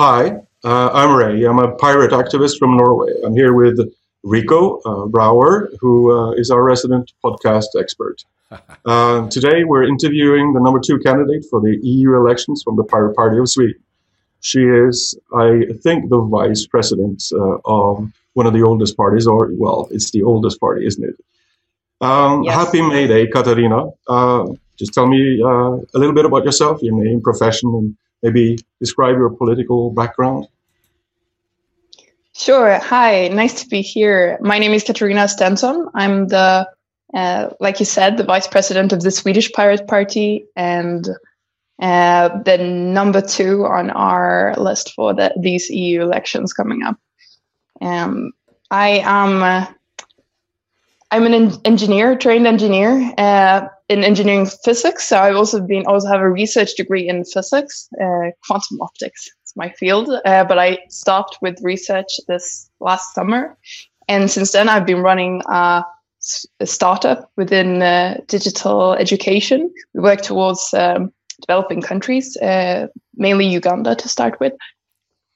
Hi, uh, I'm Ray. I'm a pirate activist from Norway. I'm here with Rico uh, Brouwer, who uh, is our resident podcast expert. Uh, today, we're interviewing the number two candidate for the EU elections from the Pirate Party of Sweden. She is, I think, the vice president uh, of one of the oldest parties, or, well, it's the oldest party, isn't it? Um, yes. Happy May Day, Katarina. Uh, just tell me uh, a little bit about yourself, your name, profession, and maybe describe your political background. Sure. Hi, nice to be here. My name is Katarina Stensson. I'm the, uh, like you said, the vice president of the Swedish Pirate Party and uh, the number two on our list for the, these EU elections coming up. Um, I am. Uh, I'm an engineer, trained engineer uh, in engineering physics. So I've also been also have a research degree in physics, uh, quantum optics. It's my field, uh, but I stopped with research this last summer, and since then I've been running a, a startup within uh, digital education. We work towards um, developing countries, uh, mainly Uganda to start with,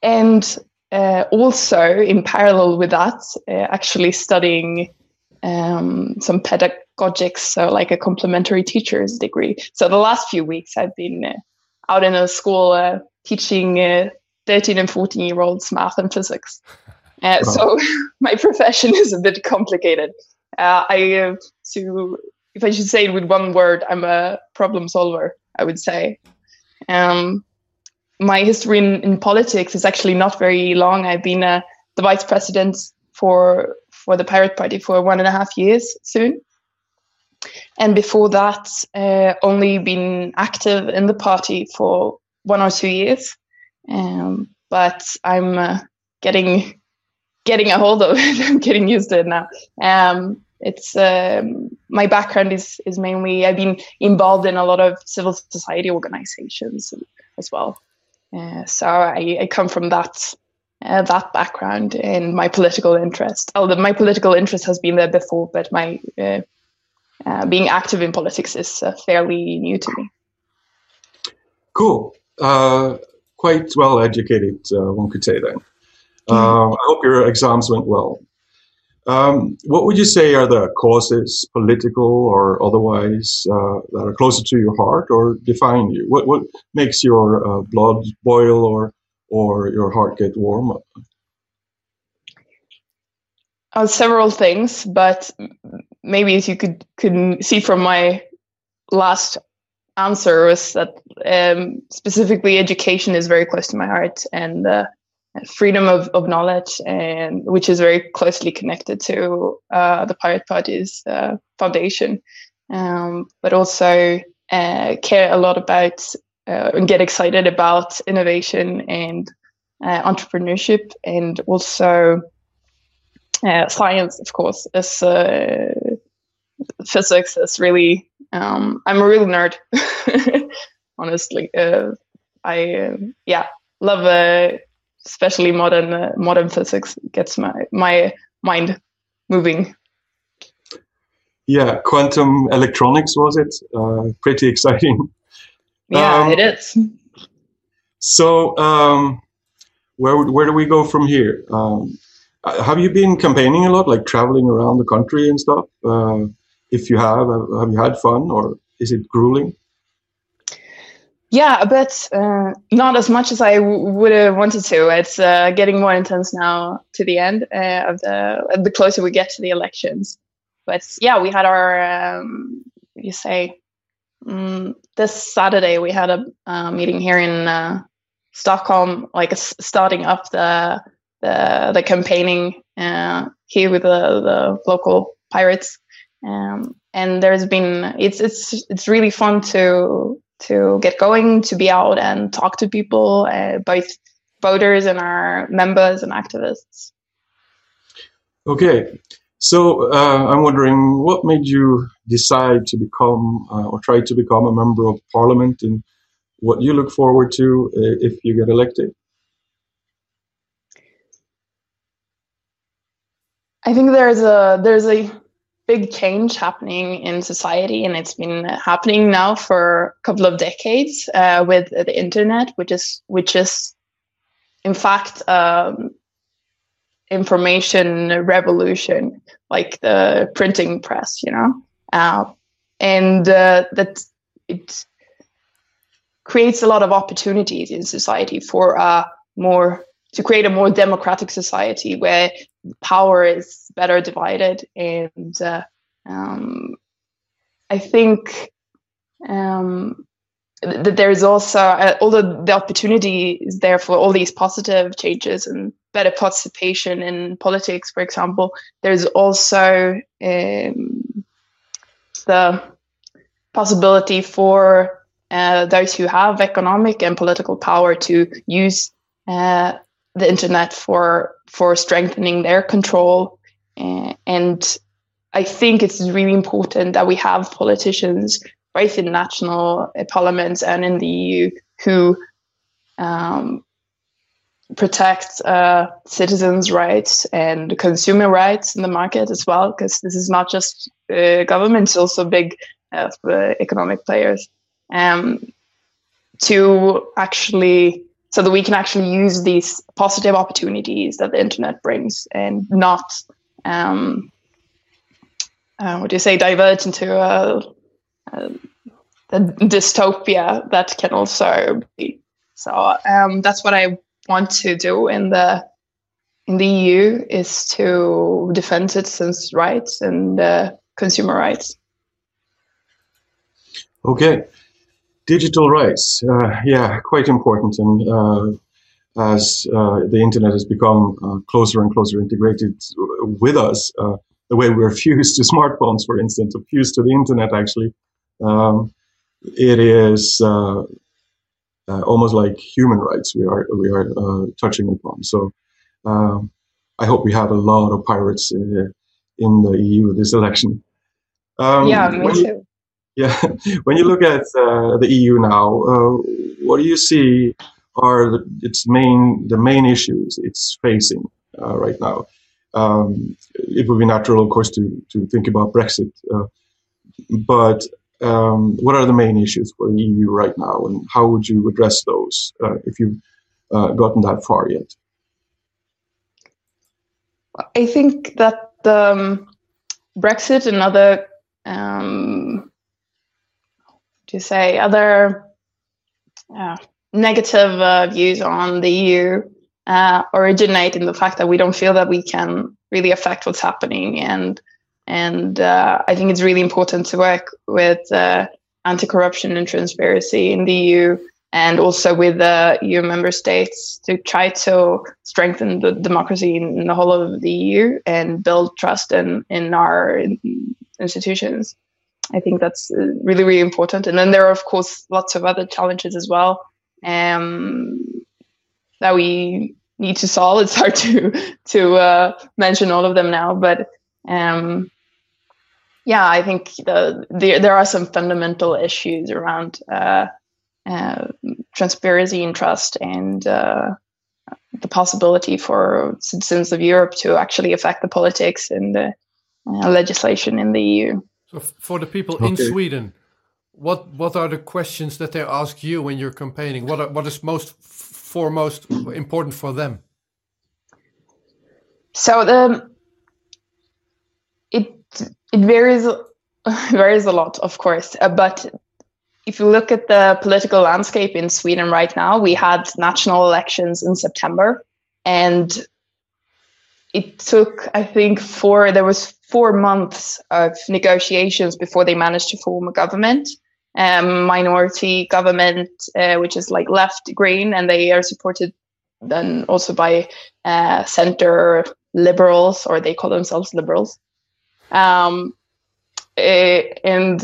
and uh, also in parallel with that, actually studying um, some pedagogics, so like a complementary teacher's degree. So the last few weeks I've been uh, out in a school uh, teaching uh, 13 and 14 year olds math and physics. Uh, So my profession is a bit complicated. Uh, I so if I should say it with one word, I'm a problem solver. I would say. Um, my history in, in, politics is actually not very long. I've been uh, the vice president for for the Pirate Party for one and a half years soon. And before that, uh, only been active in the party for one or two years. Um, but I'm uh, getting getting a hold of it. I'm getting used to it now. Um, it's um, my background is is mainly I've been involved in a lot of civil society organizations as well. Uh, so I, I, come from that uh, that background in my political interest. Although my political interest has been there before, but my uh, uh, being active in politics is uh, fairly new to me. Cool. Uh, quite well educated, uh, one could say then. Mm-hmm. I hope your exams went well. Um, what would you say are the causes, political or otherwise, that are closer to your heart or define you? What what makes your blood boil or or your heart get warm? Uh, several things, but maybe as you could could see from my last answer was that um, specifically education is very close to my heart and uh, freedom of, of knowledge and which is very closely connected to uh, the pirate party's uh, foundation. Um, but also uh, care a lot about uh, and get excited about innovation and uh, entrepreneurship and also science, of course, uh, physics is really. Um, I'm a real nerd, honestly. Uh, I yeah love especially modern modern physics. Gets my my mind moving yeah, quantum electronics was it? Uh, pretty exciting. Yeah, um, it is. So, um, where where do we go from here? Um, uh, have you been campaigning a lot, like traveling around the country and stuff? Uh, if you have, have you had fun, or is it grueling? Yeah, a bit. Uh, not as much as I would have wanted to. It's uh, getting more intense now to the end uh, of the the closer we get to the elections. But yeah, we had our um, you say um, this Saturday we had a uh, meeting here in uh, Stockholm, like starting up the the, the campaigning uh, here with the, the local pirates. Um, and there's been it's it's it's really fun to to get going, to be out and talk to people, uh, both voters and our members and activists. Okay, so uh, I'm wondering what made you decide to become uh, or try to become a member of parliament and what you look forward to uh, if you get elected? I think there's a there's a big change happening in society, and it's been happening now for a couple of decades uh, with the internet, which is which is in fact um, information revolution, like the printing press, you know, uh, and uh, that it creates a lot of opportunities in society for a more to create a more democratic society where power is better divided. And uh, um, I think um, that there is also uh, although the opportunity is there for all these positive changes and better participation in politics for example. There's also um, the possibility for uh, those who have economic and political power to use uh, the internet for for strengthening their control. Uh, and I think it's really important that we have politicians both in national uh, parliaments and in the EU who um, protect uh, citizens' rights and consumer rights in the market as well, because this is not just uh, governments, also big uh, economic players, um, to actually so that we can actually use these positive opportunities that the internet brings and not um, uh, what do you say divert into a uh, the dystopia that can also be. So um, that's what I want to do in the in the EU is to defend citizens' rights and uh, consumer rights. Okay, digital rights, uh, yeah, quite important, and uh, as uh, the internet has become uh, closer and closer integrated with us, uh, the way we're fused to smartphones, for instance, or fused to the internet, actually, um, it is uh, uh, almost like human rights we are we are uh, touching upon. So um, I hope we have a lot of pirates in, in the EU this election. Um, yeah, me too. Yeah, when you look at uh, the EU now, uh, what do you see are the, its main the main issues it's facing uh, right now? Um, it would be natural, of course, to to think about Brexit, but um, what are the main issues for the EU right now, and how would you address those uh, if you've uh, gotten that far yet? I think that um, Brexit and other, um, to say, other uh, negative uh, views on the EU uh, originate in the fact that we don't feel that we can really affect what's happening and and uh, I think it's really important to work with uh, anti corruption and transparency in the EU and also with the EU member states to try to strengthen the democracy in the whole of the EU and build trust in, in our institutions. I think that's uh, really, really important. And then there are, of course, lots of other challenges as well um, that we need to solve. It's hard to to uh, mention all of them now, but um, yeah, I think the, the, there are some fundamental issues around uh, uh, transparency and trust and uh, the possibility for citizens of Europe to actually affect the politics and the uh, legislation in the EU. So, for the people okay. in Sweden, what what are the questions that they ask you when you're campaigning? What are, what is most foremost important for them? So the it it varies varies a lot, of course. Uh, but if you look at the political landscape in Sweden right now, we had national elections in September, and it took, I think, four. There was four months of negotiations before they managed to form a government, um, minority government, uh, which is like left green, and they are supported then also by uh, center liberals, or they call themselves liberals. Um, eh, and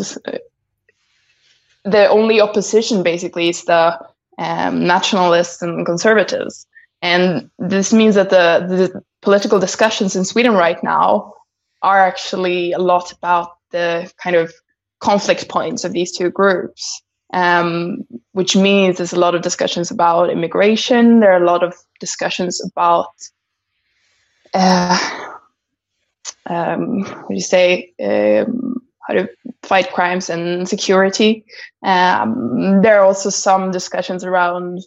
the only opposition basically is the um, nationalists and conservatives. And this means that the, the political discussions in Sweden right now are actually a lot about the kind of conflict points of these two groups, um, which means there's a lot of discussions about immigration. There are a lot of discussions about uh, um, what do you say, um, how to fight crimes and security. Um, there are also some discussions around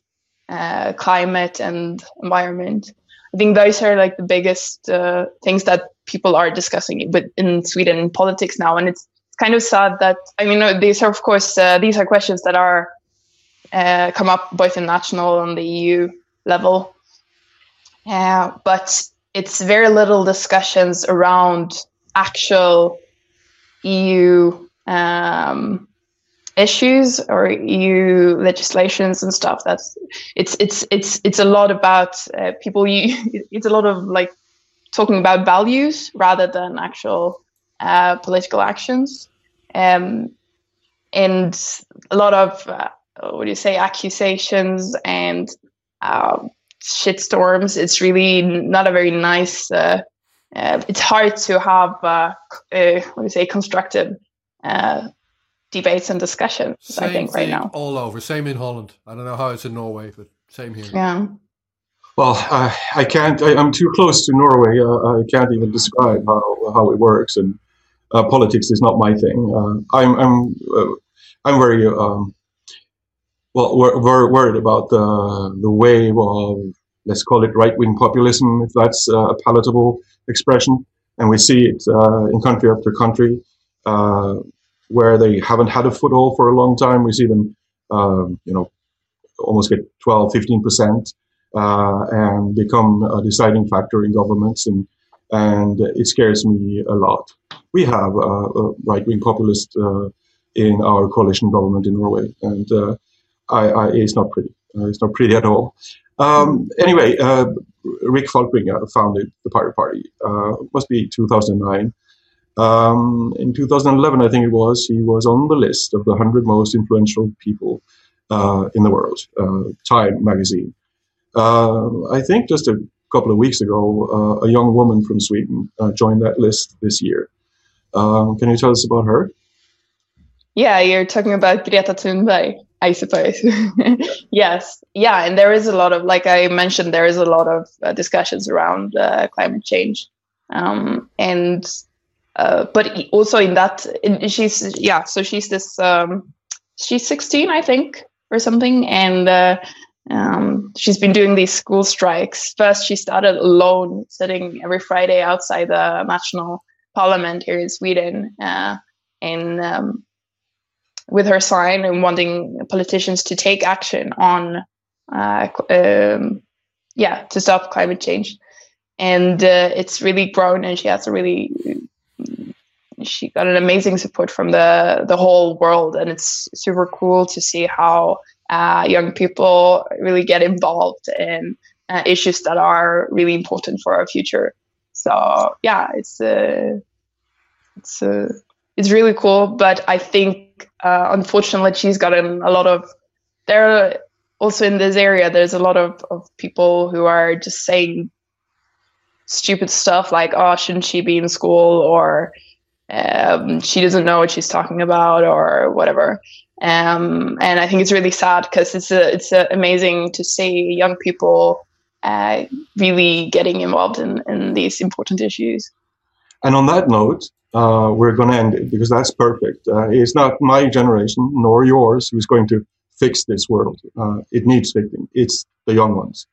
uh, climate and environment. I think those are like the biggest uh, things that people are discussing in Sweden politics now, and it's kind of sad that I mean these are of course uh, these are questions that are uh, come up both in national and the EU level, uh, but it's very little discussions around actual EU um, issues or EU legislations and stuff. That's it's it's it's it's a lot about uh, people. It's a lot of like talking about values rather than actual uh, political actions, um, and a lot of uh, what do you say accusations and uh, shitstorms. It's really not a very nice. Uh, uh, it's hard to have what do you say constructive debates and discussions. Same I think right now all over. Same in Holland. I don't know how it's in Norway, but same here. Yeah. Well, uh, I can't. I, am too close to Norway. Uh, I can't even describe how how it works, and uh, politics is not my thing. Uh, I'm I'm uh, I'm very um, well we're, worried about the the wave of let's call it right wing populism, if that's a palatable expression, and we see it uh, in country after country where they haven't had a foothold for a long time. We see them, um, you know, almost get 12, 15 percent uh, and become a deciding factor in governments, and and it scares me a lot. We have a, a right-wing populist uh, in our coalition government in Norway, and uh, I, I, it's not pretty. Uh, it's not pretty at all. Um, anyway, uh, Rick Falkvinge founded the Pirate Party. Must be 2009. Um, in 2011, I think it was, he was on the list of the 100 most influential people uh, in the world, uh, Time magazine. Uh, I think just a couple of weeks ago, uh, a young woman from Sweden uh, joined that list this year. Um, can you tell us about her? Yeah, you're talking about Greta Thunberg, I suppose. yes, yeah, and there is a lot of, like I mentioned, there is a lot of uh, discussions around climate change. Um, and uh, but also in that in, she's yeah so she's this um, she's 16 i think or something. And uh, um, she's been doing these school strikes. First she started alone sitting every friday outside the national parliament here in sweden uh, um, with her sign and wanting politicians to take action on uh, um, yeah to stop climate change. And uh, it's really grown and she has a really she got an amazing support from the the whole world, and it's super cool to see how uh, young people really get involved in uh, issues that are really important for our future. So yeah, it's uh, it's uh, it's really cool. But I think uh, unfortunately she's gotten a lot of there. Also in this area, there's a lot of, of people who are just saying stupid stuff like, "Oh, shouldn't she be in school?" or um, she doesn't know what she's talking about or whatever. Um, and I think it's really sad because it's a, it's a amazing to see young people uh, really getting involved in, in these important issues. And on that note, uh, we're going to end it because that's perfect. Uh, it's not my generation nor yours who's going to fix this world. Uh, it needs fixing. It's the young ones.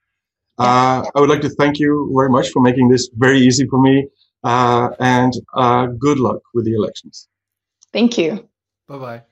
Uh, I would like to thank you very much for making this very easy for me. Uh, and uh, good luck with the elections. Thank you. Bye bye.